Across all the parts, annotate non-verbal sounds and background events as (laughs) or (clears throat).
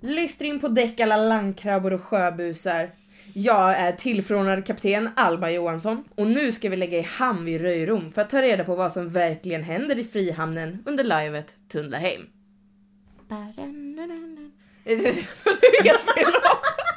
Lyster in på däck alla landkrabbor och sjöbusar. Jag är tillförordnad kapten Alba Johansson och nu ska vi lägga i hamn vid Röjrom för att ta reda på vad som verkligen händer i Frihamnen under livet Tunnlaheim. Det (laughs) är helt fel låt.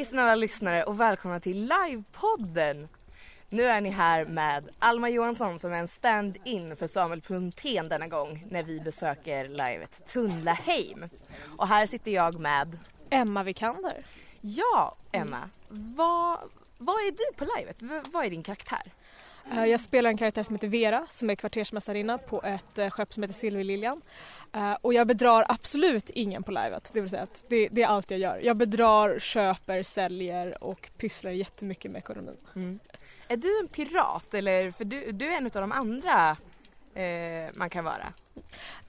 Hej snälla lyssnare och välkomna till livepodden! Nu är ni här med Alma Johansson som är en stand-in för Samuel Puntén denna gång när vi besöker livet Tunnlaheim. Och här sitter jag med Emma Vikander. Ja, Emma. Vad, vad är du på livet? V- vad är din karaktär? Eh, jag spelar en karaktär som heter Vera som är kvartersmästarinna på ett eh, skepp som heter Silverliljan. Eh, och jag bedrar absolut ingen på livet, det vill säga att det, det är allt jag gör. Jag bedrar, köper, säljer och pysslar jättemycket med ekonomin. Mm. Är du en pirat eller för du, du är en av de andra eh, man kan vara?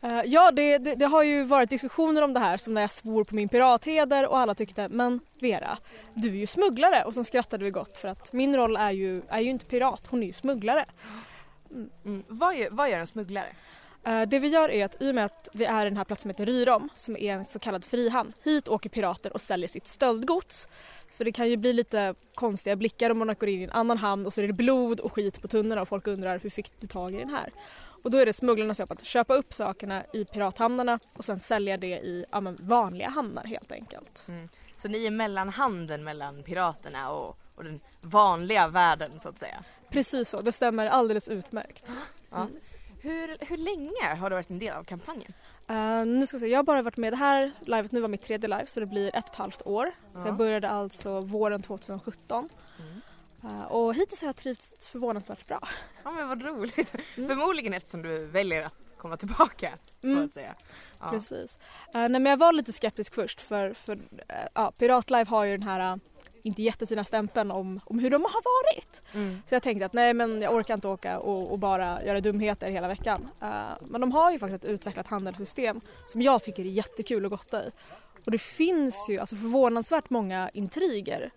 Eh, Ja, det, det, det har ju varit diskussioner om det här som när jag svor på min piratheder och alla tyckte men Vera, du är ju smugglare och sen skrattade vi gott för att min roll är ju, är ju inte pirat, hon är ju smugglare. Mm. Vad, gör, vad gör en smugglare? Eh, Det vi gör är att i och med att vi är i den här platsen som heter Ryrom som är en så kallad frihamn. Hit åker pirater och säljer sitt stöldgods. För det kan ju bli lite konstiga blickar om man går in i en annan hamn och så är det blod och skit på tunnorna och folk undrar hur fick du tag i den här? Och då är det smugglarnas jobb att köpa upp sakerna i pirathamnarna och sen sälja det i ja, vanliga hamnar helt enkelt. Så ni är mellanhanden mellan piraterna och, och den vanliga världen så att säga? Precis så, det stämmer alldeles utmärkt. Ja. Hur, hur länge har du varit en del av kampanjen? Eh, nu ska vi se, jag har bara varit med det här livet, nu var mitt tredje live så det blir ett och ett halvt år. Så Ja. jag började alltså våren 2017. Mm. Eh, och hittills har jag trivts förvånansvärt bra. Ja men vad roligt. Förmodligen eftersom du väljer att komma tillbaka så Mm. att säga. Ja. Precis. Uh, nej, men jag var lite skeptisk först för, för eh, ja, Piratlive har ju den här eh, inte jättefina stämpeln om, om hur de har varit. Mm. Så jag tänkte att nej men jag orkar inte åka och, och bara göra dumheter hela veckan. Men de har ju faktiskt ett utvecklat handelssystem som jag tycker är jättekul att gotta i. Och det finns ju alltså förvånansvärt många intriger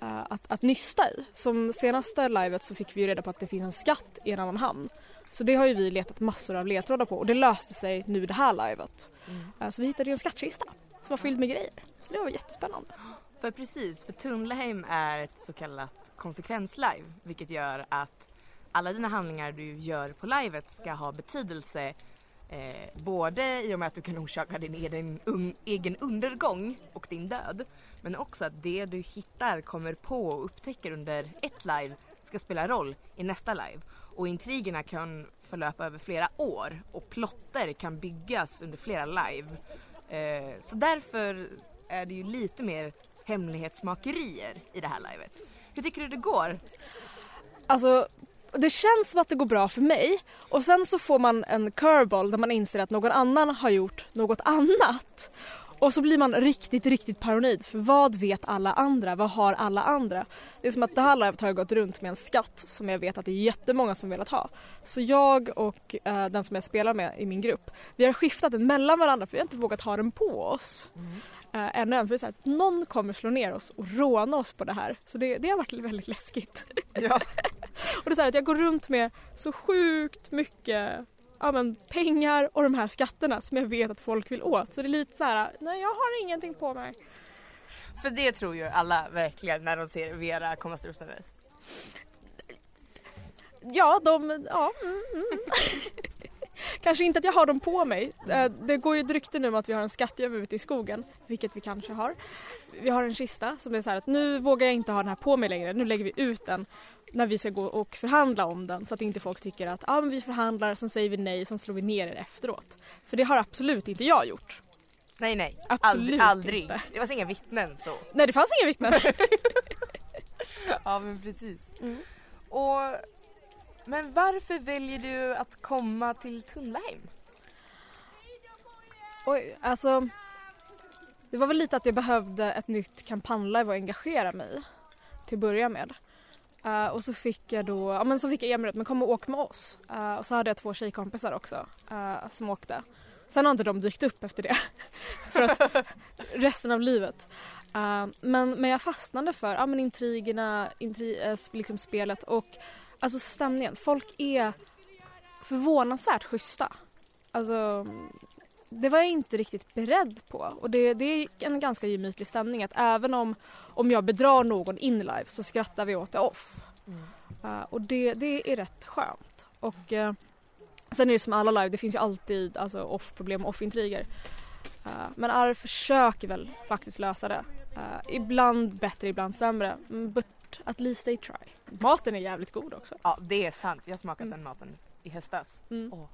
att, att nysta i. Som senaste livet så fick vi ju reda på att det finns en skatt i en annan hamn. Så det har ju vi letat massor av ledtrådar på och det löste sig nu det här livet. Mm. Eh, så vi hittade ju en skattkista som var fylld med grejer. Så det var jättespännande. För precis, för Tunnleheim är ett så kallat konsekvenslive vilket gör att alla dina handlingar du gör på livet ska ha betydelse eh, både i och med att du kan orsaka din egen, un, egen undergång och din död men också att det du hittar, kommer på och upptäcker under ett live ska spela roll i nästa live. Och intrigerna kan förlöpa över flera år och plotter kan byggas under flera live. Eh, så därför är det ju lite mer hemlighetsmakerier i det här livet. Hur tycker du det går? Alltså det känns som att det går bra för mig och sen så får man en curveball där man inser att någon annan har gjort något annat. Och så blir man riktigt, riktigt paranoid för vad vet alla andra? Vad har alla andra? Det är som att det här livet har jag gått runt med en skatt som jag vet att det är jättemånga som velat ha. Så jag och eh, den som jag spelar med i min grupp, vi har skiftat den mellan varandra för vi har inte vågat ha den på oss. Uh, ännu än, för det är att någon kommer slå ner oss och råna oss på det här. Så det, det har varit väldigt läskigt. Ja. (laughs) Och det är så att jag går runt med så sjukt mycket ja, men, pengar och de här skatterna som jag vet att folk vill åt. Så det är lite så här, nej jag har ingenting på mig. För det tror ju alla verkligen när de ser Vera komma strusandes. Ja, de, ja. Mm, mm. (laughs) kanske inte att jag har dem på mig. Eh, Det går ju ett rykte nu om att vi har en skattgömma ute i skogen, vilket vi kanske har. Vi har en kista som är så här att nu vågar jag inte ha den här på mig längre, nu lägger vi ut den när vi ska gå och förhandla om den så att inte folk tycker att ah, men vi förhandlar, sen säger vi nej, sen slår vi ner er efteråt. För det har absolut inte jag gjort. Nej nej, Absolut aldrig. aldrig. inte. Det var inga vittnen så. Nej det fanns inga vittnen. (laughs) Ja men precis. Mm. Och, men varför väljer du att komma till Tunnlaheim? Oj, alltså. Det var väl lite att jag behövde ett nytt kampanjlive att engagera mig. Till att börja med. Eh, och så fick jag då, ja men så fick jag erbjudandet, men kom och åk med oss. Eh, och så hade jag två tjejkompisar också eh, som åkte. Sen har inte de dykt upp efter det. (laughs) för att (laughs) resten av livet. Men, men jag fastnade för ja, men intrigerna, intri, liksom spelet och alltså stämningen. Folk är förvånansvärt schyssta. Alltså, det var jag inte riktigt beredd på. Och det, det är en ganska gemytlig stämning att även om, om jag bedrar någon in live så skrattar vi åt det off. Mm. Uh, och det, det är rätt skönt. Och uh, sen är det som alla live, det finns ju alltid alltså, off-problem och off-intriger. Uh, men Arr försöker väl faktiskt lösa det. ibland bättre, ibland sämre. But at least they try. Maten är jävligt god också. Ja, det är sant. Jag har smakat Mm. den maten i höstas. Mm. Åh,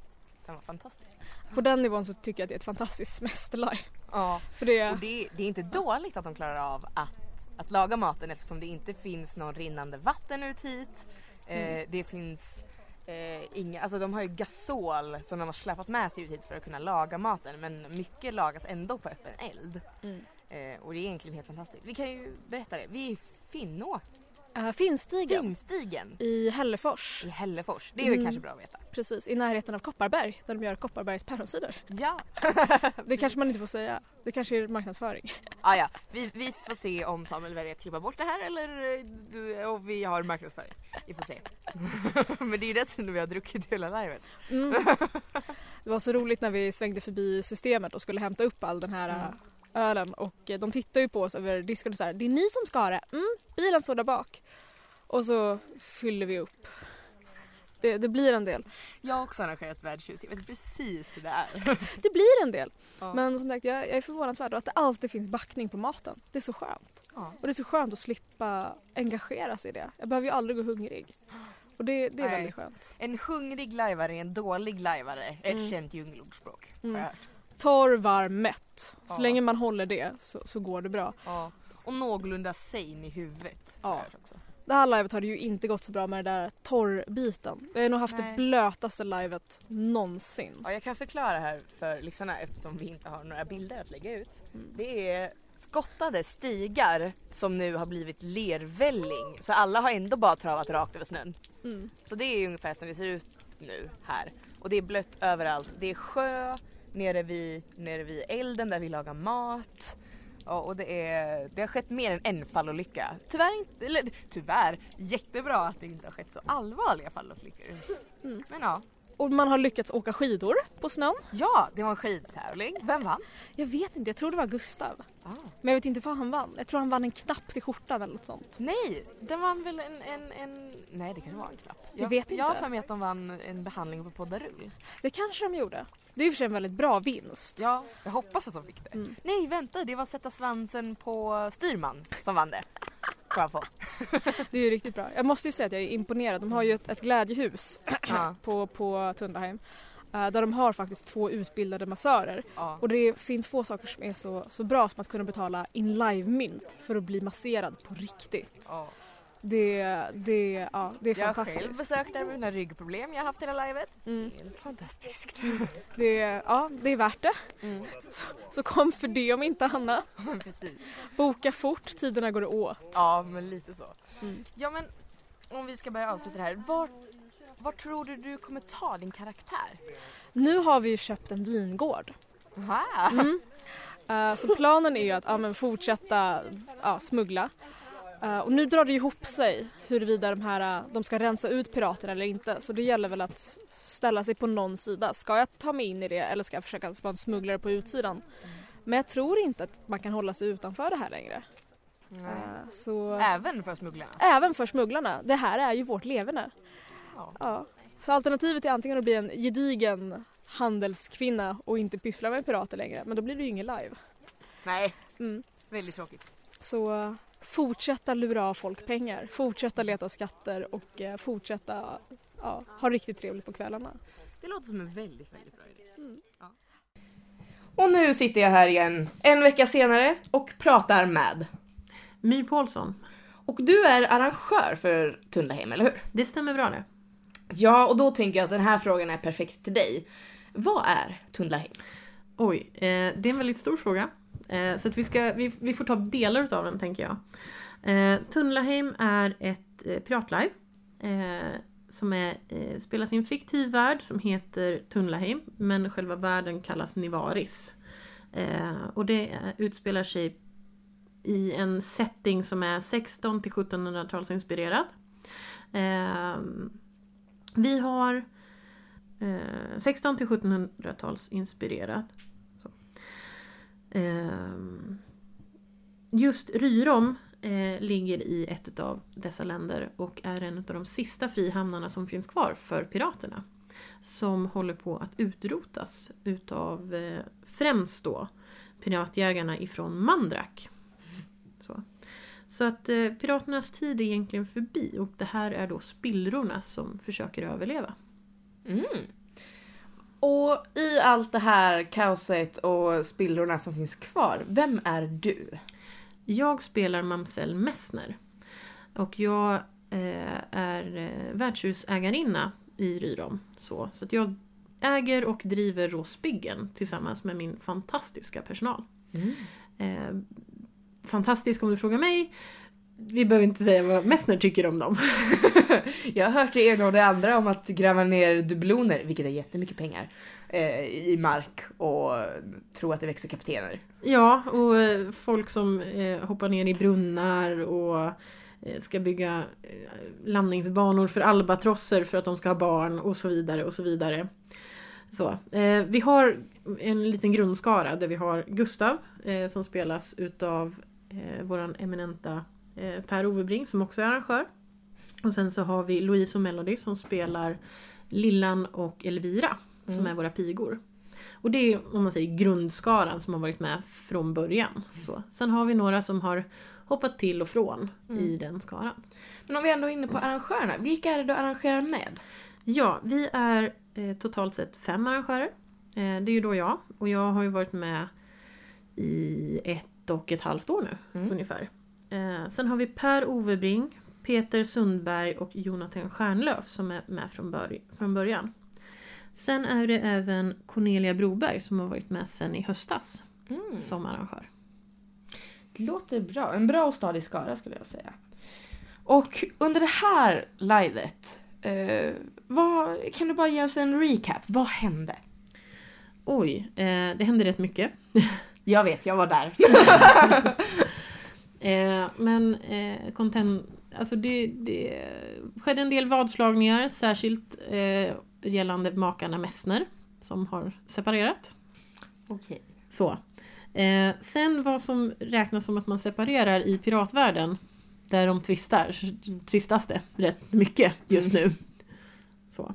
den var fantastisk. På den nivån så tycker jag att det är ett fantastiskt mästerlive. Ja. För det, Och det, det är inte dåligt att de klarar av att, att laga maten eftersom det inte finns någon rinnande vatten ut hit. Eh, Mm. det finns eh, inga, alltså de har ju gasol som de har släpat med sig ut hit för att kunna laga maten men mycket lagas ändå på öppen eld. Mm. Eh, och det är egentligen helt fantastiskt. Vi kan ju berätta det. Vi är i Finnå, Uh, Finnstigen Finnstigen i Hällefors. i Hällefors. Det är väl Mm. kanske bra att veta. Precis, i närheten av Kopparberg där de gör Kopparbergs päronsider. Ja, (laughs) Det kanske man inte får säga. Det kanske är marknadsföring. ah, ja. Vi, vi får se om Samuel väljer att klippa bort det här eller eh, och vi har marknadsföring. Vi får se. (laughs) Men det är ju dessutom vi har druckit hela livet. Mm. (laughs) Det var så roligt när vi svängde förbi systemet och skulle hämta upp all den här Mm. äh, ölen och eh, de tittade ju på oss över disken och så här, det är ni som ska ha det. Mm, bilen står där bak. Och så fyller vi upp. Det, det blir en del. Jag har också arrangerat värdshus, jag vet precis hur det är. (laughs) Det blir en del. Ja. Men som sagt, jag, jag är förvånansvärd att det alltid finns backning på maten. Det är så skönt. Ja. Och det är så skönt att slippa engagera sig i det. Jag behöver ju aldrig gå hungrig. Och det, det är Nej. väldigt skönt. En hungrig lajvare är en dålig lajvare. Ett Mm. känt djungelordspråk. Mm. Torr, varm, mätt. Så Ja. länge man håller det så, så går det bra. Ja. Och någorlunda sane i huvudet. Ja. Det här livet har det ju inte gått så bra med den där torrbiten. Vi har nog haft Nej. det blötaste livet någonsin. Ja, jag kan förklara här för lyssnarna eftersom vi inte har några bilder att lägga ut. Mm. Det är skottade stigar som nu har blivit lervälling. Så alla har ändå bara travat rakt över snön. Mm. Så det är ungefär som det ser ut nu här. Och det är blött överallt. Det är sjö nere vid, nere vid elden där vi lagar mat. Ja, och det, är, det har skett mer än en fallolycka. Tyvärr inte, eller tyvärr, jättebra att det inte har skett så allvarliga fallolyckor. Mm. Men ja. Och man har lyckats åka skidor på snön. Ja, det var en skidtävling. Vem vann? Jag vet inte, jag tror det var Gustav. Ah. Men jag vet inte vad han vann. Jag tror han vann en knapp till skjortan eller något sånt. Nej, den vann väl en, en, en... Nej det kanske var en knapp. Jag vet Jag har inte. för mig att de vann en behandling på Poddarull. Det kanske de gjorde. Det är i och för sig en väldigt bra vinst. Ja, jag hoppas att de fick det. Mm. Nej vänta, det var sätta svansen på styrman som vann det. På. (laughs) Det är ju riktigt bra. Jag måste ju säga att jag är imponerad. De har ju ett, ett glädjehus (clears throat) Ja. på, på Tundaheim. eh, där de har faktiskt två utbildade massörer. Ja. Och det finns få saker som är så, så bra som att kunna betala in live-mynt för att bli masserad på riktigt. Ja. Det, det, ja, det är Jag har fantastiskt. själv besökt där med mina ryggproblem jag har haft hela livet. Mm. Helt fantastiskt. (laughs) Det, ja, det är värt det. Mm. Så kom för det om inte annat. (laughs) Precis. Boka fort, tiderna går åt. Ja men lite så. Mm. Ja men om vi ska börja avsluta det här. Var, var tror du du kommer ta din karaktär? Nu har vi ju köpt en vingård. Aha. Mm. Eh, så planen är ju att ja, men fortsätta ja, smuggla. Eh, och nu drar det ihop sig huruvida de här, eh, de ska rensa ut piraterna eller inte. Så det gäller väl att ställa sig på någon sida. Ska jag ta mig in i det eller ska jag försöka vara en smugglare på utsidan? Men jag tror inte att man kan hålla sig utanför det här längre. Eh, så Även för smugglarna? även för smugglarna. Det här är ju vårt leverne. Ja. Ja. Så alternativet är antingen att bli en gedigen handelskvinna och inte pyssla med pirater längre. Men då blir det ju ingen live. Nej, Mm. väldigt tråkigt. Så fortsätta lura av folk pengar, fortsätta leta skatter och eh, fortsätta ja, ha riktigt trevligt på kvällarna. Det låter som en väldigt, väldigt bra idé. Mm. Och nu sitter jag här igen, en vecka senare, och pratar med. My Paulsson. Och du är arrangör för Tundahem, eller hur? Det stämmer bra det. Ja, och då tänker jag att den här frågan är perfekt till dig. Vad är Tundahem? Oj, eh, det är en väldigt stor fråga. Eh, så att vi, ska, vi, vi får ta delar av den tänker jag. Eh, Tunnlaheim är ett eh, piratlive. Eh, som är, eh, spelas i en fiktiv värld som heter Tunnlaheim. Men själva världen kallas Nivaris. Eh, och det eh, utspelar sig i en setting som är 16 till 1700-talsinspirerad. Eh, vi har 16 till 1700-talsinspirerad. Eh, just Ryrom eh, ligger i ett av dessa länder och är en av de sista frihamnarna som finns kvar för piraterna. Som håller på att utrotas utav eh, främst då piratjägarna ifrån Mandrak. Så, så att eh, piraternas tid är egentligen förbi och det här är då spillrorna som försöker överleva. Mm. Och i allt det här kaoset och spillrorna som finns kvar, vem är du? Jag spelar Mamsell Messner. Och jag eh, är eh, värdshusägarinna i Ryrom. Så, så att jag äger och driver Råsbyggen tillsammans med min fantastiska personal. Eh, fantastisk om du frågar mig. Vi behöver inte säga vad Messner tycker om dem. (laughs) Jag har hört det ena och det andra om att gräva ner dubloner, vilket är jättemycket pengar, eh, i mark och tro att det växer kaptener. Ja, och eh, folk som eh, hoppar ner i brunnar och eh, ska bygga eh, landningsbanor för albatrosser för att de ska ha barn och så vidare och så vidare. Så, vi har en liten grundskara där vi har Gustav som spelas utav eh, våran eminenta Per Ovebring som också är arrangör. Och sen så har vi Louise och Melody som spelar Lillan och Elvira som Mm. är våra pigor. Och det är om man säger grundskaran som har varit med från början. Så. Sen har vi några som har hoppat till och från i den skaran. Men om vi ändå är inne på arrangörerna, vilka är det du arrangerar med? Ja, vi är eh, totalt sett fem arrangörer. Eh, det är ju då jag och jag har ju varit med i ett och ett halvt år nu Mm. ungefär. Eh, sen har vi Per Ovebring, Peter Sundberg och Jonathan Stjärnlöf som är med från, bör- från början. Sen är det även Cornelia Broberg som har varit med sen i höstas Mm. som arrangör. Det låter bra. En bra och stadig skara skulle jag säga. Och under det här livet, eh, vad, kan du bara ge oss en recap? Vad hände? Oj, eh, det hände rätt mycket. (laughs) Jag vet, jag var där. (laughs) Eh, men eh, content, alltså det, det skedde en del vadslagningar, särskilt eh, gällande makarna Messner som har separerat. Okej. Så. Eh, sen vad som räknas som att man separerar i piratvärlden, där de tvistar, tvistas det rätt mycket just nu. Så.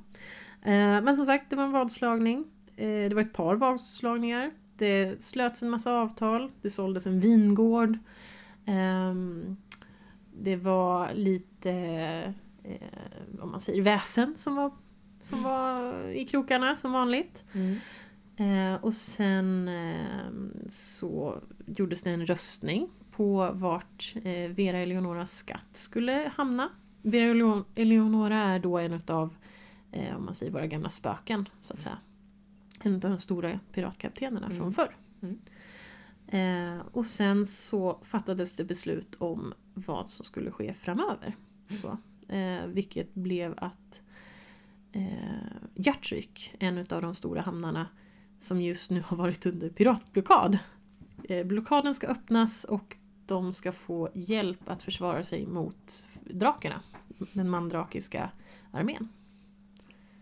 Eh, men som sagt, det var en vadslagning. Eh, det var ett par vadslagningar. Det slöts en massa avtal. Det såldes en vingård. Ehm, det var lite, eh, om man säger väsen som var, som var i krokarna som vanligt. Mm. Eh, och sen eh, så gjordes det en röstning på vart eh, Vera Eleonoras skatt skulle hamna. Vera Eleo- Eleonora är då en av eh, om man säger våra gamla spöken så att säga. En av de stora piratkaptenerna Mm. från förr. Mm. Eh, och sen så fattades det beslut om vad som skulle ske framöver. Så, eh, vilket blev att eh, Hjärtryck, en av de stora hamnarna som just nu har varit under piratblockad. Eh, blockaden ska öppnas och de ska få hjälp att försvara sig mot drakarna. Den mandrakiska armén.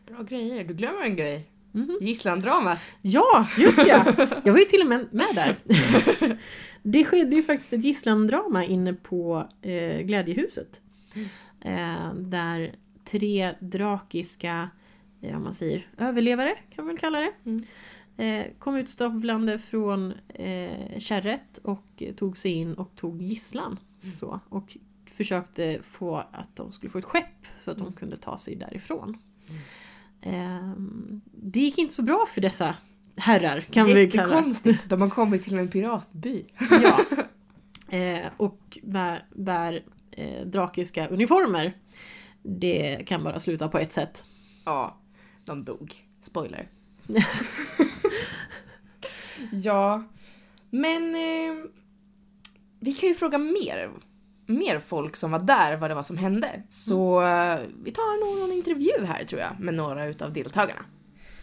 Bra grejer. Du glömmer en grej. Mhm. Gisslandramat. Ja, just ja! Jag var ju till och med med där. (laughs) Det skedde ju faktiskt ett gisslandrama inne på eh, Glädjehuset. Eh, där tre drakiska, eh, om man säger överlevare kan man väl kalla det. Mm. Eh, kom utstapplande från eh, kärret och eh, tog sig in och tog gisslan. Så, och försökte få att de skulle få ett skepp så att de kunde ta sig därifrån. Ehm, det gick inte så bra för dessa herrar kan vi kalla det. Jättekonstigt. (laughs) De har kommit till en piratby. Ja. (laughs) Eh, och bär, bär eh, drakiska uniformer. Det kan bara sluta på ett sätt. Ja, de dog. Spoiler. (laughs) Ja, men eh, vi kan ju fråga mer, mer folk som var där vad det var som hände. Så mm. vi tar nog någon intervju här tror jag med några utav deltagarna.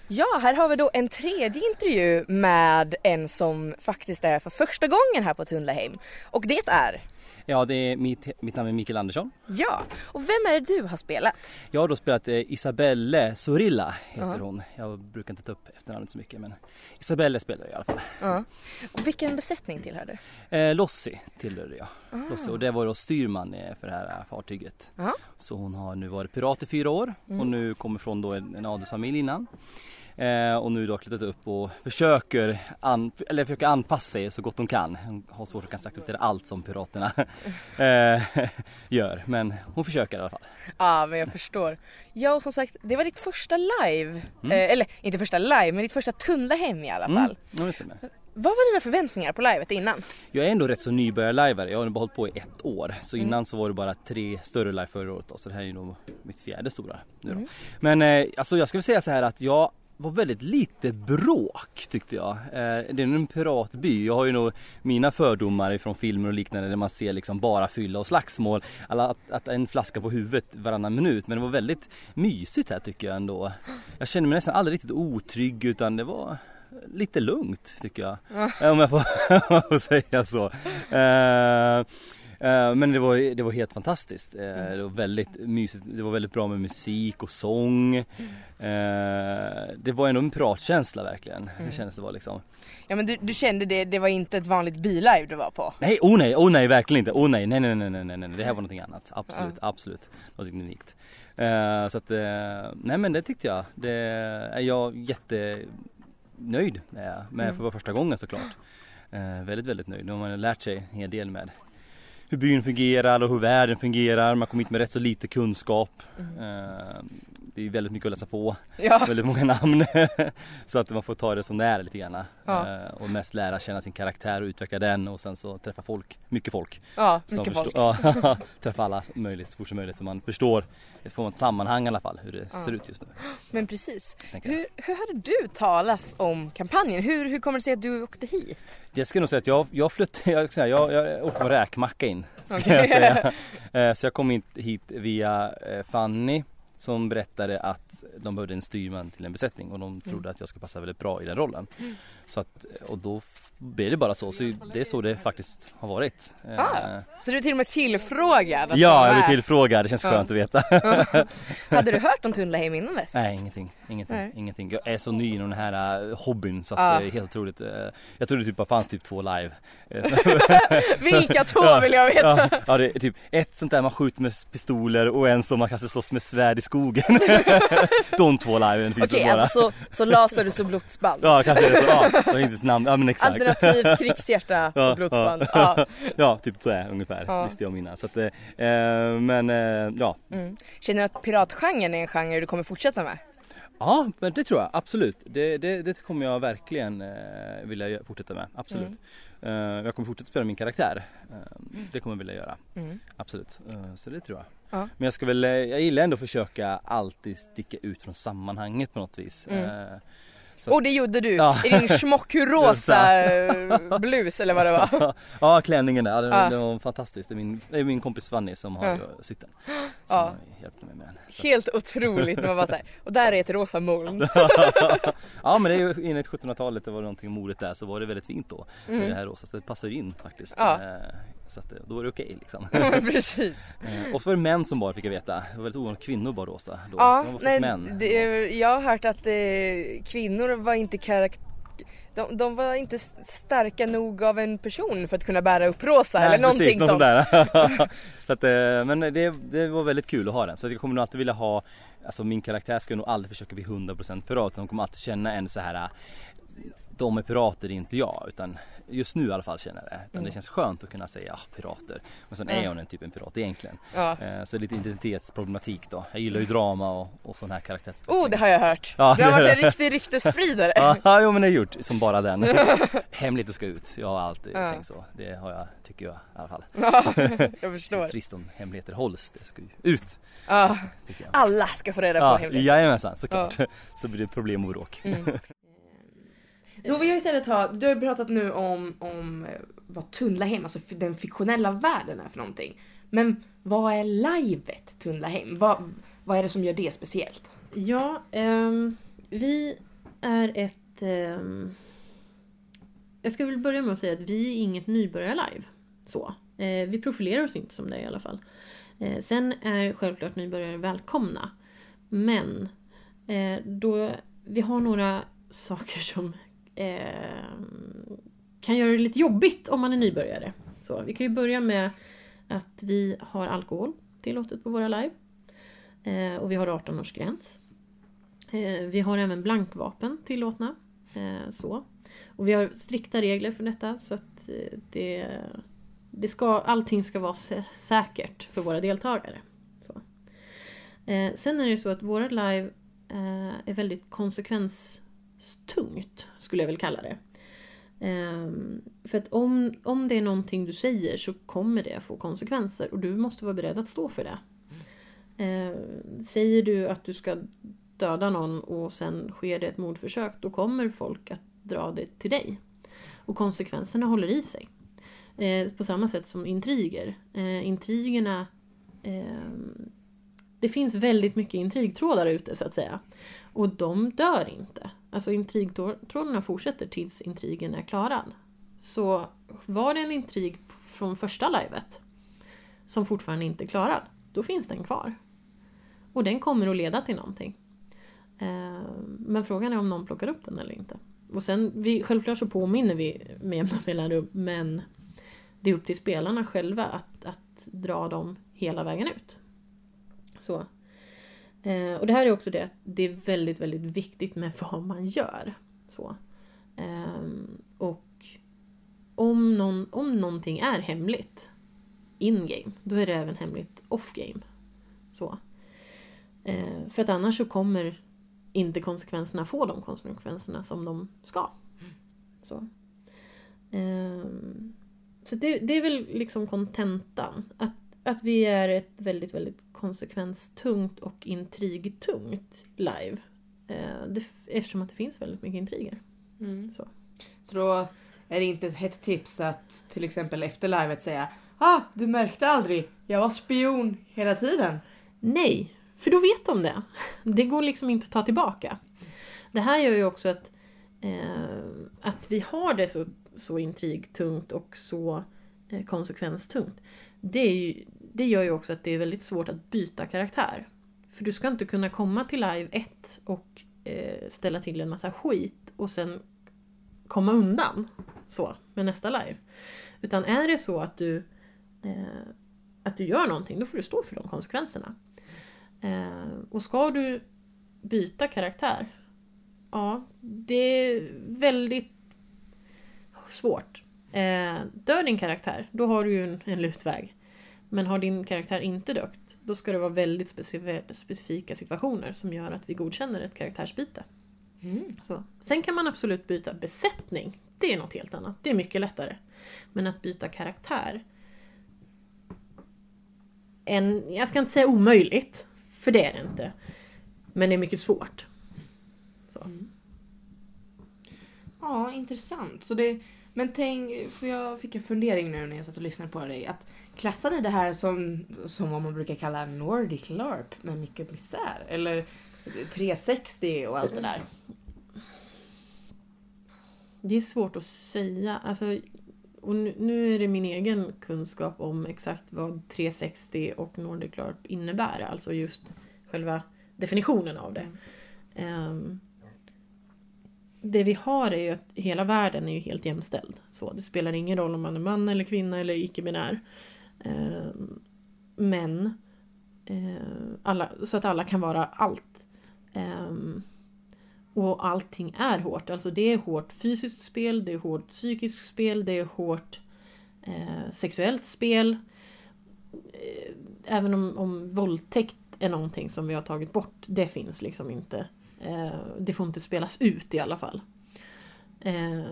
Ja, här har vi då en tredje intervju med en som faktiskt är för första gången här på Tunnlaheim. Och det är Ja, det är mitt, mitt namn är Mikael Andersson. Ja, och vem är det du har spelat? Jag har då spelat eh, Isabelle Sorilla heter Ja. hon. Jag brukar inte ta upp efternamnet så mycket men Isabelle spelar jag i alla fall. Ja. Och vilken besättning tillhör du? Eh, Lossie tillhörde jag. Lossie, och det var då styrman eh, för det här eh, fartyget. Så hon har nu varit pirat i fyra år och nu kommer från då en, en adelsfamilj innan. Eh, och nu då klättrat upp och försöker, an, eller försöker anpassa sig så gott hon kan. Hon har svårt att kanske acceptera allt som piraterna (laughs) eh, gör men hon försöker i alla fall. Ja, men jag förstår. Ja, och som sagt, det var ditt första live. Eh, eller inte första live, men ditt första Tunnlahem i alla fall. Mm, ja, det stämmer. Vad var dina förväntningar på livet innan? Jag är ändå rätt så nybörjarlajvare. Jag har bara hållit på i ett år. Så innan så var det bara tre större live förra året då. Så det här är ju nog mitt fjärde stora nu då. Men eh, alltså jag väl säga så här att jag var väldigt lite bråk tyckte jag. Eh, det är en piratby. Jag har ju nog mina fördomar ifrån filmer och liknande där man ser liksom bara fylla och slagsmål. Alla, att, att en flaska på huvudet varannan minut. Men det var väldigt mysigt här tycker jag ändå. Jag kände mig nästan aldrig riktigt otrygg utan det var lite lugnt tycker jag. Eh, Om jag får, (laughs) får säga så. Eh, men det var, det var helt fantastiskt. Eh, Det var väldigt mysigt. Det var väldigt bra med musik och sång. Eh, Det var ändå en piratkänsla verkligen. Det kändes det var liksom. Ja men du, du kände det, det var inte ett vanligt bylive du var på? Nej, oh nej, oh nej verkligen inte. Oh nej, nej, nej, nej, nej, nej, nej. det här var någonting annat. Absolut, absolut. Något unikt. Så att, nej men det tyckte jag. Det är jag jättenöjd med, med för första gången såklart. Väldigt, väldigt nöjd. Nu har man lärt sig en hel del med hur byn fungerar och hur världen fungerar. Man kommer hit med rätt så lite kunskap. Eh, det är väldigt mycket att läsa på. Ja. (laughs) Väldigt många namn. (laughs) så att man får ta det som det är lite grann. Ja. Eh, och mest lära känna sin karaktär och utveckla den och sen så träffa folk, mycket folk. Ja, mycket folk. Ja, (laughs) träffa alla möjligt, så fort som möjligt så man förstår ett får ett sammanhang i alla fall hur det ser ut just nu. Men precis. Hur, hur hade du talas om kampanjen? Hur, hur kommer det sig att du åkte hit? Jag ska nog säga att jag, jag flyttade, jag, jag, jag åkte på räkmacka in. Ska Okej. jag säga. Eh, Så jag kom hit, hit via eh, Fanny som berättade att de behövde en styrman till en besättning och de trodde att jag skulle passa väldigt bra i den rollen. Så att, och då blev det bara så, så det är så det faktiskt har varit. Eh, Ah, Så du är till och med tillfrågad? att Ja, jag blev tillfrågad, det känns Ja. skönt att veta. (laughs) Hade du hört om Tunnlaheim innan dess? Nej, ingenting. Ingenting, Nej. ingenting. Jag är så ny inom den här uh, hobbyn så att Ja. det är helt otroligt. Uh, jag trodde typ bara fanns typ två live. Eh, (laughs) Vilka två vill jag veta? ja, ja, det är typ ett sånt där man skjuter med pistoler och en som man kanske slåss med svärd i skogen. (laughs) De två liven finns Okej, det bara. alltså så, så Lazarus och blodsband. Ja, kanske är det så. Ja, det är inte namn. Ja, men exakt. Alternativt krigshjärta Ja, och blodsband. ja. (laughs) Ja. Ja, typ så är ungefär. Ja. Visste jag innan. Så att, eh, men eh, ja. Mm. Känner du att piratgenren är en genre du kommer fortsätta med? Ja, men det tror jag absolut. Det, det, det kommer jag verkligen eh, vilja fortsätta med. Absolut. Eh, jag kommer fortsätta spela min karaktär. Eh, Det kommer jag vilja göra. Mm. Absolut. Eh, så det tror jag. Ja. Men jag ska väl, jag gillar ändå att försöka alltid sticka ut från sammanhanget på något vis. Mm. Eh, så Och det gjorde du Ja. i din (laughs) smockrosa eh, blus eller vad det var. (laughs) ja klänningen där, den, Ja. den var fantastisk. Det är min, det är min kompis Fanny som har Ja. ju sytt den. (gasps) Som Ja. mig med den. Så. Helt otroligt när man bara såhär, och där är ett rosa moln. (laughs) ja men det är ju enligt 1700-talet, det var någonting modigt där så var det väldigt fint då. Mm. med Det här rosa, så det passar in faktiskt. Ja. Så att, eh, då var det okej liksom. (laughs) Men Precis. Eh, Och så var det män som bar fick jag veta. Det var väldigt ovanligt kvinnor bar rosa då. Ja, var nej, män. det, jag har hört att eh, kvinnor var inte karak- de, de var inte starka nog av en person för att kunna bära upp rosa eller någonting något sånt. där. (laughs) (laughs) så att, eh, men det, det var väldigt kul att ha den. Så jag kommer nog alltid vilja ha, alltså min karaktär ska nog aldrig försöka bli 100% pirat. De kommer alltid känna en så här eh, de är pirater, inte jag. Utan just nu i alla fall känner jag det. Utan det känns skönt att kunna säga ah, pirater. Men sen är Mm. hon en typ en pirat egentligen. Ja. Eh, så lite identitetsproblematik då. Jag gillar ju drama och, och sån här karaktär. Oh, det har jag hört. Ja, du har varit en riktig ryktesspridare. (laughs) Ja, jo men det är gjort som bara den. (laughs) (laughs) Hemligt ska ut. Jag har alltid Ja. tänkt så. Det har jag, tycker jag i alla fall. Ja, jag förstår. trist om hemligheter hålls. Det ska ju ut. Ja, alla ska få reda på Ja, hemligheter. jajamensan såklart. Så blir det problem och bråk. Mm. Då vill jag istället ha, du har ju pratat nu om, om eh, vad Tunnlahem, alltså den fiktionella världen är för någonting. Men vad är livet Tunnlahem? Vad, vad är det som gör det speciellt? Ja, um, vi är ett... Um, jag ska väl börja med att säga att vi är inget nybörjar-live. Så. Eh, vi profilerar oss inte som det i alla fall. Eh, sen är självklart nybörjare välkomna. Men eh, då, vi har några saker som Ehm, kan göra det lite jobbigt om man är nybörjare. Så, vi kan ju börja med att vi har alkohol tillåtet på våra live. Eh, och vi har 18-årsgräns. Eh, vi har även blankvapen tillåtna. Eh, så. Och vi har strikta regler för detta så att eh, det, det ska, allting ska vara säkert för våra deltagare. Så. Eh, sen är det så att våra live eh, är väldigt konsekvens Tungt, skulle jag väl kalla det. Ehm, för att om, om det är någonting du säger så kommer det få konsekvenser och du måste vara beredd att stå för det. Eh, säger du att du ska döda någon och sen sker det ett mordförsök, då kommer folk att dra det till dig. Och konsekvenserna håller i sig. Eh, på samma sätt som intriger. Eh, intrigerna... Eh, det finns väldigt mycket intrigtrådar ute så att säga. Och de dör inte. Alltså intrigtrådarna fortsätter tills intrigen är klarad. Så var det en intrig från första livet som fortfarande inte är klarad, då finns den kvar. Och den kommer att leda till någonting. Eh, men frågan är om någon plockar upp den eller inte. Och sen, vi, självklart så påminner vi med jämna mellanrum, men det är upp till spelarna själva att, att dra dem hela vägen ut. Så. Eh, och det här är också det att det är väldigt, väldigt viktigt med (laughs) vad man gör. Så. Eh, och om, någon, om någonting är hemligt in-game, då är det även hemligt off-game. Så. Eh, för att annars så kommer inte konsekvenserna få de konsekvenserna som de ska. Så, ehm, så det, det är väl liksom kontentan. Att, att vi är ett väldigt, väldigt konsekvenstungt och intrigtungt live. Eh, eftersom att det finns väldigt mycket intriger. Så. Så då är det inte ett hett tips att till exempel efter livet säga Ah, du märkte aldrig, jag var spion hela tiden. Nej, för då vet de det. Det går liksom inte att ta tillbaka. Det här gör ju också att, eh, att vi har det så, så intrigtungt och så eh, konsekvenstungt. Det, är ju, det gör ju också att det är väldigt svårt att byta karaktär. För du ska inte kunna komma till live 1 och eh, ställa till en massa skit och sen komma undan så med nästa live. Utan är det så att du, eh, att du gör någonting, då får du stå för de konsekvenserna. Eh, och ska du byta karaktär, ja, det är väldigt svårt. Eh, dör din karaktär, då har du ju en, en lutväg. Men har din karaktär inte dött, då ska det vara väldigt specif- specifika situationer som gör att vi godkänner ett karaktärsbyte. Så. Sen kan man absolut byta besättning. Det är något helt annat. Det är mycket lättare. Men att byta karaktär. En, jag ska inte säga omöjligt, för det är det inte. Men det är mycket svårt. Så. Ja, intressant. Så det, men tänk, för jag fick en fundering nu när jag satt och lyssnade på dig. Att klassar ni det här som, som vad man brukar kalla Nordic LARP med mycket misär? Eller 360 och allt det där? Det är svårt att säga. Alltså, och nu, är det min egen kunskap om exakt vad 360 och Nordic LARP innebär. Alltså just själva definitionen av det. Ehm, det vi har är ju att hela världen är ju helt jämställd. Så det spelar ingen roll om man är man eller kvinna eller icke-binär. Eh, men eh, alla, så att alla kan vara allt. Eh, och allting är hårt. Alltså det är hårt fysiskt spel, det är hårt psykiskt spel, det är hårt eh, sexuellt spel. Eh, även om, om våldtäkt är någonting som vi har tagit bort, det finns liksom inte. Eh, det får inte spelas ut i alla fall. Eh,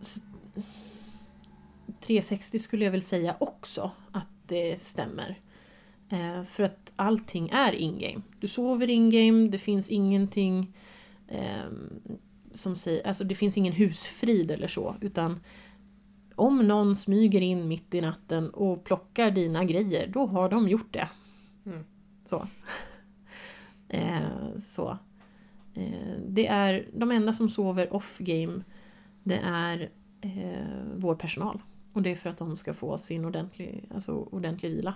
s- 360 skulle jag väl säga också att det stämmer. Eh, för att allting är in-game. Du sover in-game, det finns ingenting... ehm, som säger, alltså det finns ingen husfrid eller så utan om någon smyger in mitt i natten och plockar dina grejer, då har de gjort det. Mm. Så. (laughs) Eh, så. Eh, det är de enda som sover off game. Det är eh, vår personal. Och det är för att de ska få sin ordentlig, alltså ordentlig vila.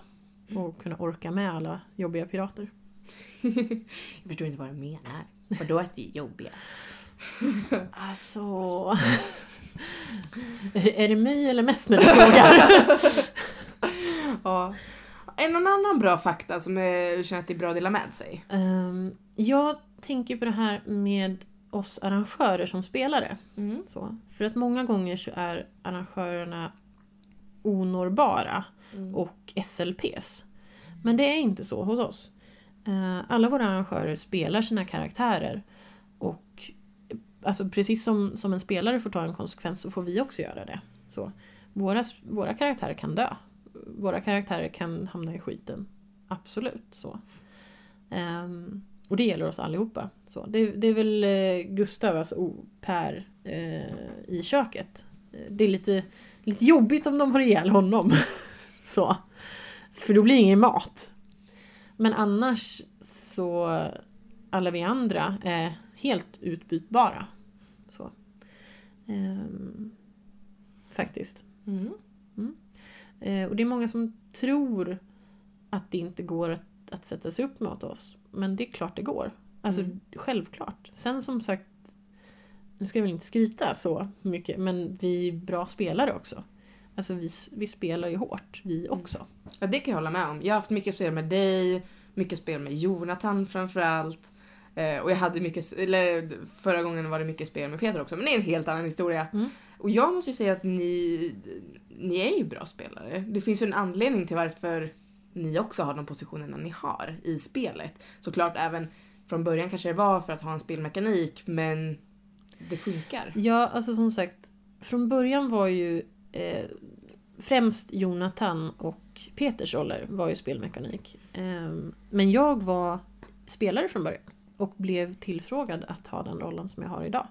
Och kunna orka med alla jobbiga pirater. (laughs) Jag förstår inte vad du menar. Vadå att vi är jobbiga? (laughs) Alltså... är, är det mig eller mest när du frågar? (laughs) Ja. Är det någon annan bra fakta som jag känner att det är bra att dela med sig? Ehm, jag tänker på det här med oss arrangörer som spelare. Mm. Så. För att många gånger så är arrangörerna onårbara Mm. och SLPs. Men det är inte så hos oss. Eh, Alla våra arrangörer spelar sina karaktärer och alltså precis som, som en spelare får ta en konsekvens så får vi också göra det. Så våra, våra karaktärer kan dö. Våra karaktärer kan hamna i skiten. Absolut så. Ehm, och det gäller oss allihopa. Så det, det är väl eh, Gustav, alltså oh, Per, eh, i köket. Eh, Det är lite, lite jobbigt om de har ihjäl honom. (laughs) så. För då blir det ingen mat. Men annars så alla vi andra är helt utbytbara. Så. Ehm, faktiskt. Mm. Eh, och det är många som tror att det inte går att, att sätta sig upp mot oss. Men det är klart det går. Alltså Mm. självklart. Sen som sagt, nu ska jag väl inte skryta så mycket, men vi är bra spelare också. Alltså vi, vi spelar ju hårt, vi också. Ja, det kan jag hålla med om. Jag har haft mycket spel med dig, mycket spel med Jonathan framförallt. Eh, och jag hade mycket, eller förra gången var det mycket spel med Peter också, men det är en helt annan historia. Mm. Och jag måste ju säga att ni, ni är ju bra spelare. Det finns ju en anledning till varför ni också har de positionerna ni har i spelet. Såklart även från början kanske det var för att ha en spelmekanik, men det funkar. Ja, alltså som sagt, från början var ju eh, främst Jonathan och Peters roller var ju spelmekanik. Ehm, men jag var spelare från början och blev tillfrågad att ha den rollen som jag har idag.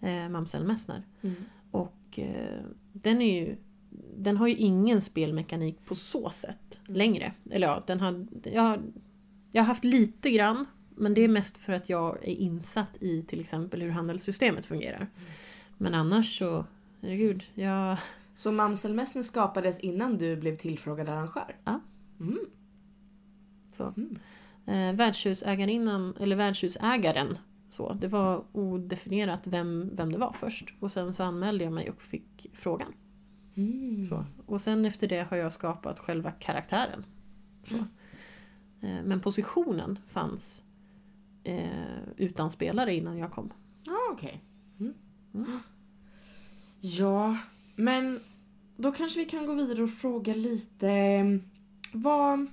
Eh, Mamsell Messner. Mm. Och eh, den är ju den har ju ingen spelmekanik på så sätt Mm. längre. Eller ja, den har, jag, har- jag har haft lite grann. Men det är mest för att jag är insatt i till exempel hur handelssystemet fungerar. Mm. Men annars så, herregud, jag... Så Mamselmässnen skapades innan du blev tillfrågad arrangör? Ja. Mm. Så. Mm. Eh, värdshusägarinnan, eller värdshusägaren, så, det var odefinierat vem, vem det var först. Och sen så anmälde jag mig och fick frågan. Mm. Så. Och sen efter det har jag skapat själva karaktären. Så. Eh, Men positionen fanns eh, utan spelare innan jag kom. Ah, okej. Mm. Mm. Ja, men då kanske vi kan gå vidare och fråga lite mm, vad,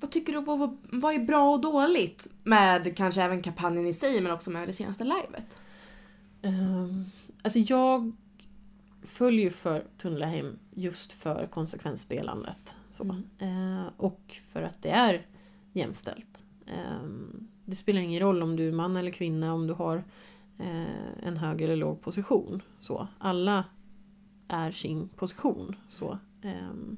vad tycker du, vad, vad är bra och dåligt med kanske även kampanjen i sig men också med det senaste livet? Um, alltså jag följer ju för Tunnelheim just för konsekvensspelandet. Så. Mm. Eh, och för att det är jämställt. Ehm, det spelar ingen roll om du är man eller kvinna, om du har eh, en hög eller låg position. Så. Alla är sin position. Så. Ehm,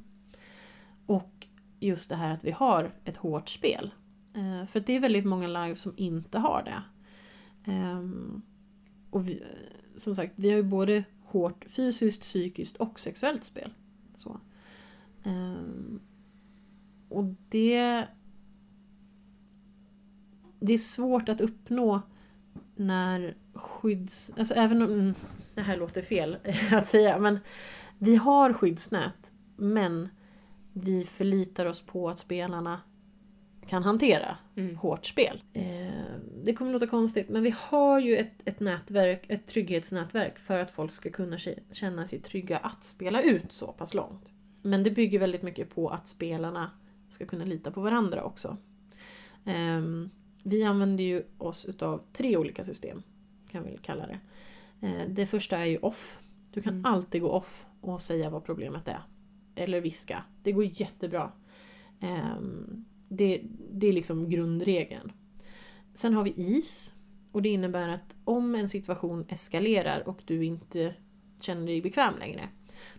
och just det här att vi har ett hårt spel. Eh, för det är väldigt många live som inte har det. Ehm, och vi, som sagt, vi har ju både hårt fysiskt, psykiskt och sexuellt spel. Så. Ehm, och det... Det är svårt att uppnå när skydds... Alltså även om... mm, Det här låter fel (laughs) att säga, men vi har skyddsnät. Men vi förlitar oss på att spelarna kan hantera Mm. hårt spel. Eh, det kommer låta konstigt men vi har ju ett, ett nätverk, ett trygghetsnätverk för att folk ska kunna kä- känna sig trygga att spela ut så pass långt. Men det bygger väldigt mycket på att spelarna ska kunna lita på varandra också. Ehm, vi använder ju oss utav tre olika system, kan vi kalla det. Eh, det första är ju off. Du kan Mm. alltid gå off och säga vad problemet är. Eller viska. Det går jättebra. Ehm, det, det är liksom grundregeln. Sen har vi is. och det innebär att om en situation eskalerar och du inte känner dig bekväm längre,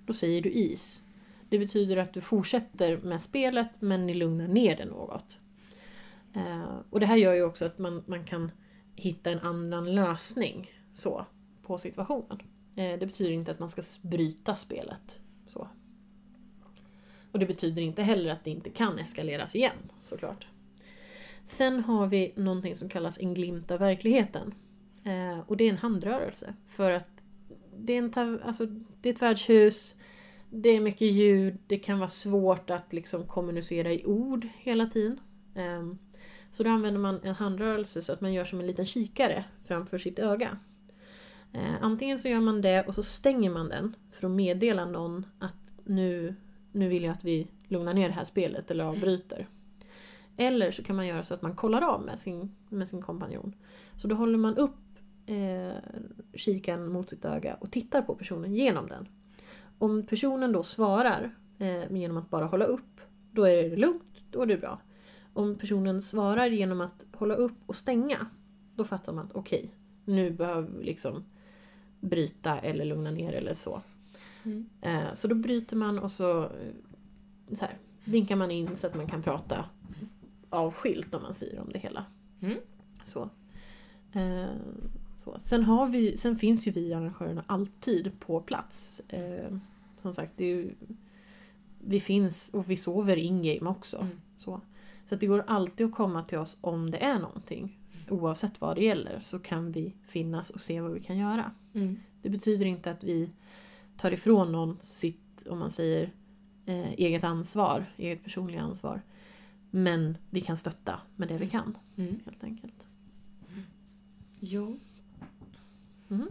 då säger du is. Det betyder att du fortsätter med spelet men ni lugnar ner det något. Eh, och det här gör ju också att man, man kan hitta en annan lösning så, på situationen. Eh, det betyder inte att man ska bryta spelet. Så. Och det betyder inte heller att det inte kan eskaleras igen, såklart. Sen har vi någonting som kallas en glimt av verkligheten. Eh, och det är en handrörelse. För att det är, en, alltså, det är ett värdshus, det är mycket ljud, det kan vara svårt att liksom kommunicera i ord hela tiden. Ehm, så då använder man en handrörelse så att man gör som en liten kikare framför sitt öga. Eh, antingen så gör man det och så stänger man den för att meddela någon att nu, nu vill jag att vi lugnar ner det här spelet eller avbryter. Eller så kan man göra så att man kollar av med sin, med sin kompanjon. Så då håller man upp eh, kikaren mot sitt öga och tittar på personen genom den. Om personen då svarar eh, genom att bara hålla upp, då är det lugnt, då är det bra. Om personen svarar genom att hålla upp och stänga, då fattar man att okej, nu behöver vi liksom bryta eller lugna ner eller så. Mm. Eh, så då bryter man och så, eh, så här, vinkar man in så att man kan prata avskilt om man säger om det hela. Mm. Så. Eh, så. Sen, har vi, sen finns ju vi arrangörerna alltid på plats. Eh, som sagt, det ju, vi finns och vi sover in-game också. Mm. Så. Så det går alltid att komma till oss om det är någonting. Oavsett vad det gäller så kan vi finnas och se vad vi kan göra. Mm. Det betyder inte att vi tar ifrån någon sitt, om man säger, eh, eget ansvar, eget personliga ansvar. Men vi kan stötta med det vi kan, Mm. helt enkelt. Jo. Mm.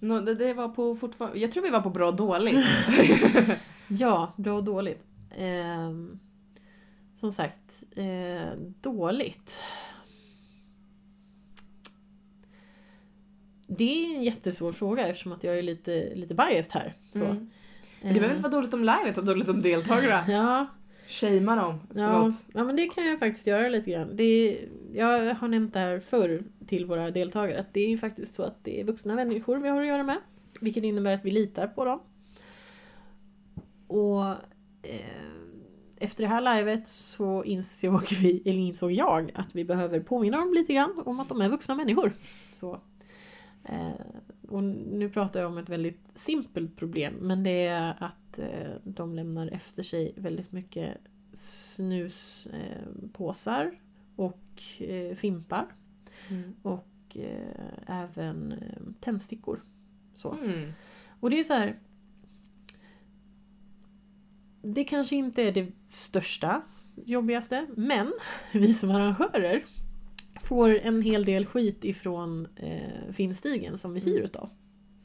Nå, det, det var på fortfarande... Jag tror vi var på bra och dåligt. (laughs) (laughs) Ja, bra och dåligt. Ehm, som sagt, eh, dåligt. Det är en jättesvår fråga eftersom att jag är lite, lite biased här. Så. Mm. Men det behöver inte vara dåligt om livet och dåligt om deltagare. (laughs) Ja, Shamea dem. Ja, ja, men det kan jag faktiskt göra lite grann. Det är, jag har nämnt det här förr till våra deltagare att det är ju faktiskt så att det är vuxna människor vi har att göra med. Vilket innebär att vi litar på dem. Och eh, efter det här livet så insåg, vi, eller insåg jag att vi behöver påminna dem lite grann om att de är vuxna människor. Så. Eh, och nu pratar jag om ett väldigt simpelt problem men det är att eh, de lämnar efter sig väldigt mycket snuspåsar eh, och fimpar Mm. och även tändstickor. Så. Mm. Och det är så här. Det kanske inte är det största, jobbigaste, men (laughs) vi som arrangörer får en hel del skit ifrån eh, Finnstigen som vi hyr Mm. utav.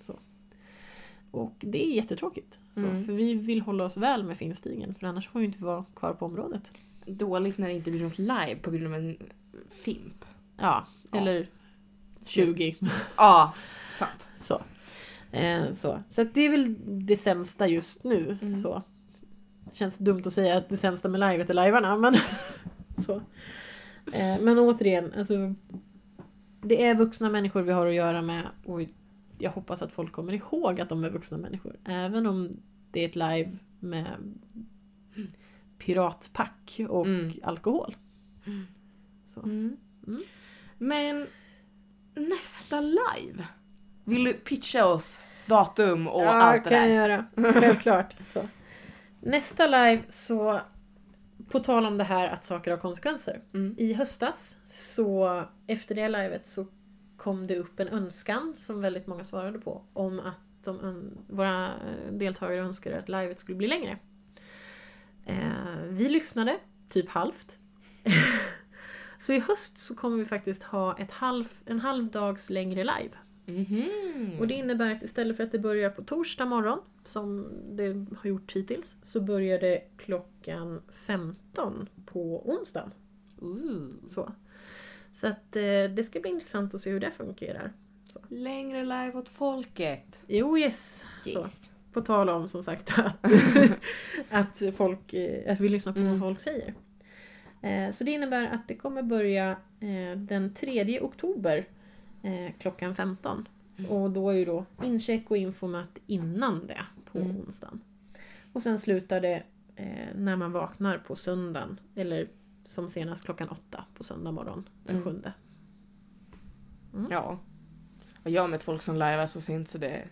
Så. Och det är jättetråkigt. Så, Mm. För vi vill hålla oss väl med Finnstigen för annars får vi inte vara kvar på området. Dåligt när det inte blir något live på grund av en fimp. Ja, Ja. eller 20. (laughs) Ja, sant. Så. Eh, så så det är väl det sämsta just nu. Mm. Så. Det känns dumt att säga att det sämsta med livet är lajvarna men... (laughs) Eh, men återigen, alltså, det är vuxna människor vi har att göra med och jag hoppas att folk kommer ihåg att de är vuxna människor. Även om det är ett live med piratpack och Mm. alkohol. Mm. Mm. Men nästa live. Vill du pitcha oss datum och allt det kan där? jag göra. Självklart. Så. Nästa live så, på tal om det här att saker har konsekvenser. Mm. I höstas, så efter det livet så kom det upp en önskan som väldigt många svarade på. Om att de, våra deltagare önskade att livet skulle bli längre. Eh, vi lyssnade, typ halvt. (laughs) så i höst så kommer vi faktiskt ha ett halv, en halv dags längre live. Mhm. Och det innebär att istället för att det börjar på torsdag morgon, som det har gjort hittills, så börjar det klockan 15 på onsdagen. Ooh. Så, så att eh, det ska bli intressant att se hur det fungerar. Längre live åt folket. Jo, yes. Så. Yes. På tal om som sagt att, (laughs) att, folk, eh, att vi lyssnar på Mm. vad folk säger. Eh, Så det innebär att det kommer börja den 3 oktober eh, klockan 15. Mm. Och då är ju då incheck och infomöte innan det på Mm. onsdagen. Och sen slutar det eh, när man vaknar på söndagen. Eller som senast klockan åtta på söndag morgon den Mm. sjunde. Ja. Och jag har mött folk som lajvar så sent så det...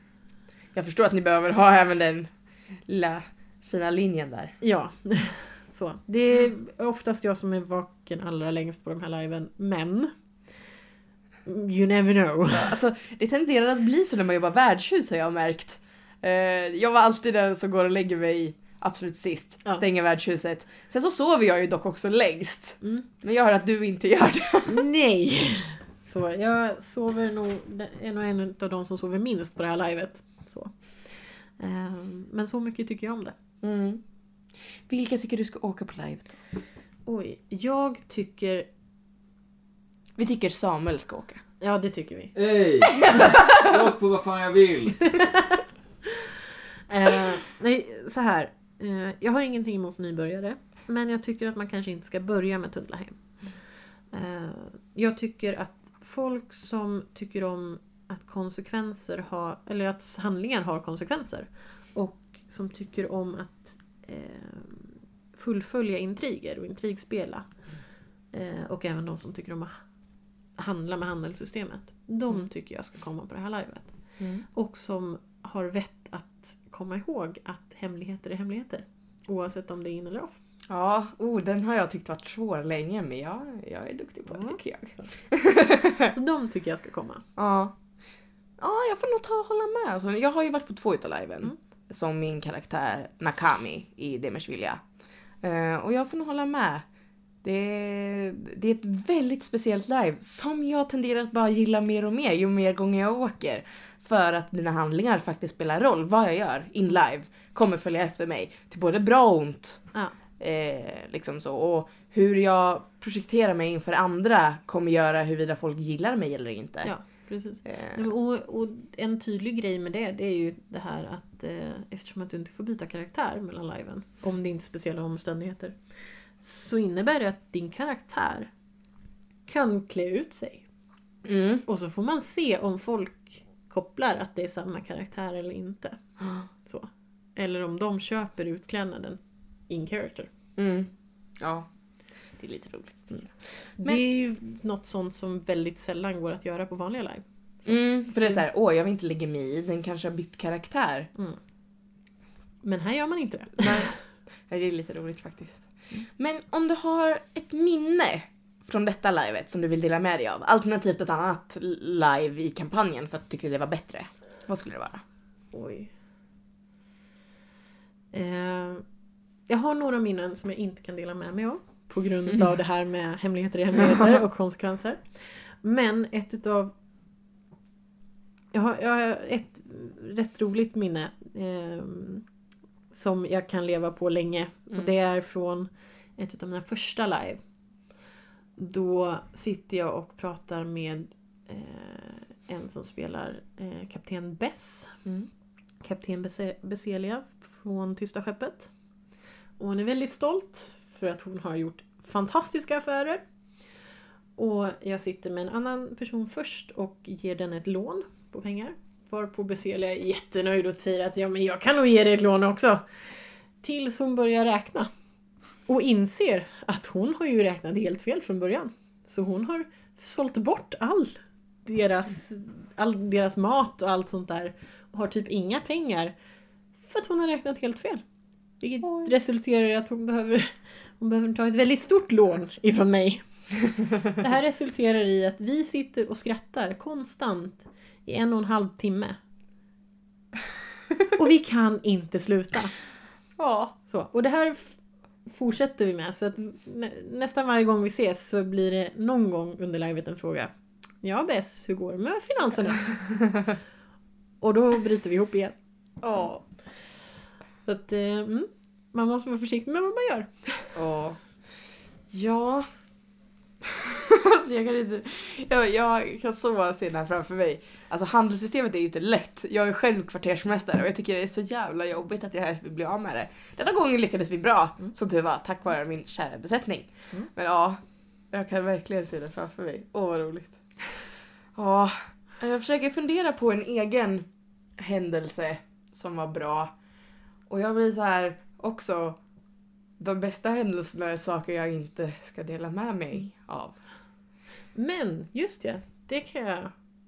Jag förstår att ni behöver ha även den lilla fina linjen där. Ja. (laughs) Så. Det är oftast jag som är vaken allra längst på de här liven. Men You never know. Alltså, det tenderar att bli så när man jobbar värdshus har jag märkt. Eh, jag var alltid den som går och lägger mig absolut sist, Ja. stänger värdshuset. Sen så sover jag ju dock också längst. Mm. Men jag hör att du inte gör det. (laughs) Nej! Så jag sover nog, är nog en av de som sover minst på det här livet. Så. Ehm, Men så mycket tycker jag om det. Mm. Vilka tycker du ska åka på live då? Oj, jag tycker... Vi tycker Samuel ska åka. Ja, det tycker vi. Hej! (laughs) Jag åker på vad fan jag vill. (laughs) Eh, nej, så här. Eh, jag har ingenting emot nybörjare. Men jag tycker att man kanske inte ska börja med Tunnlaheim. Eh, jag tycker att folk som tycker om att konsekvenser har, eller att handlingar har konsekvenser. Och som tycker om att eh, fullfölja intriger och intrigspela. Eh, och även de som tycker om att handla med handelssystemet. De Mm. tycker jag ska komma på det här livet. Mm. Och som har vett att komma ihåg att hemligheter är hemligheter. Oavsett om det är in eller off. Ja, oh, den har jag tyckt varit svår länge men jag, jag är duktig på det Ja. tycker jag. (laughs) Så de tycker jag ska komma. Ja. Ja, jag får nog ta och hålla med. Alltså, jag har ju varit på två utav liven. Mm. Som min karaktär Nakami i Demers vilja. Eh, och jag får nog hålla med. Det, det är ett väldigt speciellt live som jag tenderar att bara gilla mer och mer ju mer gånger jag åker. För att mina handlingar faktiskt spelar roll. Vad jag gör in live kommer följa efter mig. Till både bra och ont. Ja. Eh, liksom så. Och hur jag projekterar mig inför andra kommer göra huruvida folk gillar mig eller inte. Ja, precis. Eh, Och, och en tydlig grej med det, det är ju det här att eh, eftersom att du inte får byta karaktär mellan liven, om det inte är speciella omständigheter, så innebär det att din karaktär kan klä ut sig. mm. Och så får man se om folk kopplar att det är samma karaktär eller inte. (gasps) Så. Eller om de köper utklädnaden in character. Mm. Ja. Det är lite roligt. tycker jag. Det är ju något sånt som väldigt sällan går att göra på vanliga live. Mm, för det är såhär, åh jag vill inte lägga mig i, den kanske har bytt karaktär. Men här gör man inte det. Nej. (laughs) Det är lite roligt faktiskt. Men om du har ett minne från detta livet som du vill dela med dig av, alternativt ett annat live i kampanjen för att du tyckte det var bättre. Vad skulle det vara? Oj. Eh, jag har några minnen som jag inte kan dela med mig av. På grund av (laughs) det här med hemligheter i hemligheter och konsekvenser. Men ett utav... Jag har, jag har ett rätt roligt minne. Eh, som jag kan leva på länge. Och det är från ett utav mina första live. Då sitter jag och pratar med eh, en som spelar eh, Kapten Bess. Mm. Kapten Bese- Beselia från Tysta skeppet. Och hon är väldigt stolt för att hon har gjort fantastiska affärer. Och jag sitter med en annan person först och ger den ett lån på pengar. Varpå Beselia är jättenöjd och säger att ja men jag kan nog ge dig ett lån också. Tills hon börjar räkna. Och inser att hon har ju räknat helt fel från början. Så hon har sålt bort all deras, all deras mat och allt sånt där. Och har typ inga pengar. För att hon har räknat helt fel. Vilket Oj. resulterar i att hon behöver, hon behöver ta ett väldigt stort lån ifrån mig. (laughs) Det här resulterar i att vi sitter och skrattar konstant i en och en halv timme. Och vi kan inte sluta. (laughs) Ja. Så, och det här fortsätter vi med. Så att nä, nästan varje gång vi ses så blir det någon gång under livet en fråga. Ja Bess, hur går det med finanserna? (laughs) och då bryter vi ihop igen. Ja. Så att, eh, mm, man måste vara försiktig med vad man gör. Ja. Ja. (laughs) alltså jag kan inte... Jag, jag kan så se den här framför mig. Alltså handelssystemet är ju inte lätt. Jag är själv kvartersmästare och jag tycker det är så jävla jobbigt att jag blir av med det. Denna gången lyckades vi bra, som tur var, tack vare min kära besättning. Mm. Men ja, jag kan verkligen se det framför mig. Åh vad roligt. Ja, jag försöker fundera på en egen händelse som var bra. Och jag blir så här också, de bästa händelserna är saker jag inte ska dela med mig av. Men just ja, det kan jag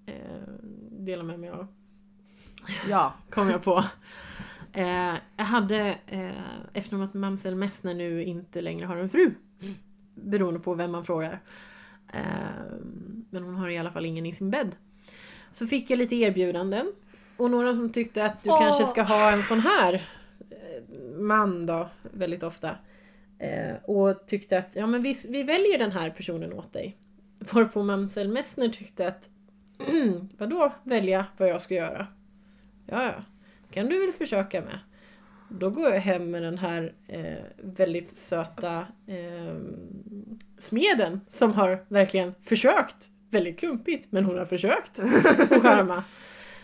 eh, dela med mig av. Ja. (laughs) kom jag på. Eh, jag hade, eh, eftersom att Mamsell Messner nu inte längre har en fru, beroende på vem man frågar, eh, men hon har i alla fall ingen i sin bädd, så fick jag lite erbjudanden. Och några som tyckte att du Åh. kanske ska ha en sån här man då, väldigt ofta. Eh, och tyckte att ja, men vi, vi väljer den här personen åt dig. Varpå Mamsell Messner tyckte att (clears throat) vadå välja vad jag ska göra? Ja, ja. kan du väl försöka med. Då går jag hem med den här eh, väldigt söta eh, smeden som har verkligen försökt. Väldigt klumpigt, men hon har försökt (laughs) att charma.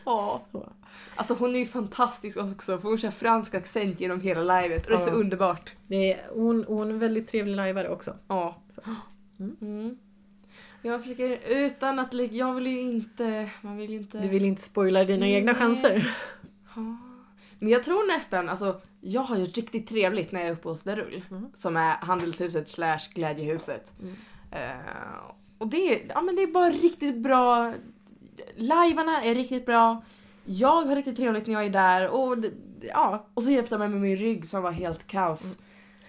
Ja. Så. Alltså hon är ju fantastisk också för hon kör fransk accent genom hela livet och det är så Ja. underbart. Det är, hon, hon är en väldigt trevlig lajvare också. Ja. Mm. Mm. Jag försöker utan att lägga, jag vill ju inte, man vill ju inte... Du vill inte spoila dina egna Nej. chanser. Ja. Men jag tror nästan, alltså jag har ju riktigt trevligt när jag är uppe hos Darull. Mm. Som är handelshuset slash glädjehuset. Eh, och det är, ja, men det är bara riktigt bra. Lajvarna är riktigt bra. Jag har riktigt trevligt när jag är där. Och, ja, och så hjälpte de mig med min rygg som var helt kaos.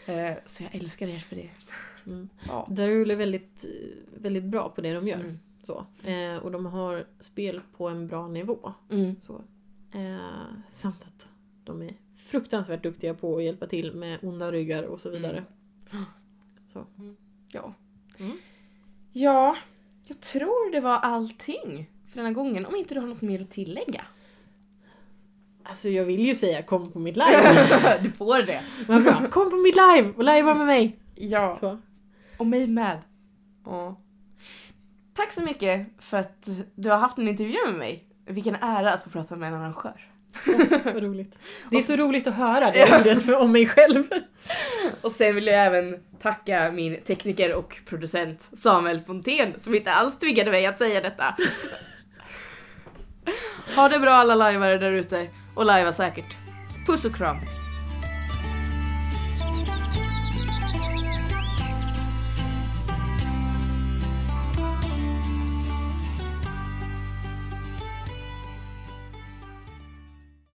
Eh, så jag älskar er för det. Mm. Ja. Darul är väldigt, väldigt bra på det de gör. Mm. Så. Eh, och de har spel på en bra nivå. Mm. Så. Eh, samt att de är fruktansvärt duktiga på att hjälpa till med onda ryggar och så vidare. Så. Ja. Mm. Ja, jag tror det var allting för den här gången. Om inte du har något mer att tillägga. Alltså jag vill ju säga kom på mitt live. (laughs) du får det. Vad bra. Kom på mitt live och livea med mig. Ja, Så. och mig med. Ja. Tack så mycket för att du har haft en intervju med mig. Vilken ära att få prata med en arrangör. Vad roligt. (laughs) Det är så roligt att höra det ordet för- om mig själv. (laughs) Och sen vill jag även tacka min tekniker och producent Samuel Pontén som inte alls tvingade mig att säga detta. Ha det bra alla lajvare där ute och lajva säkert. Puss och kram!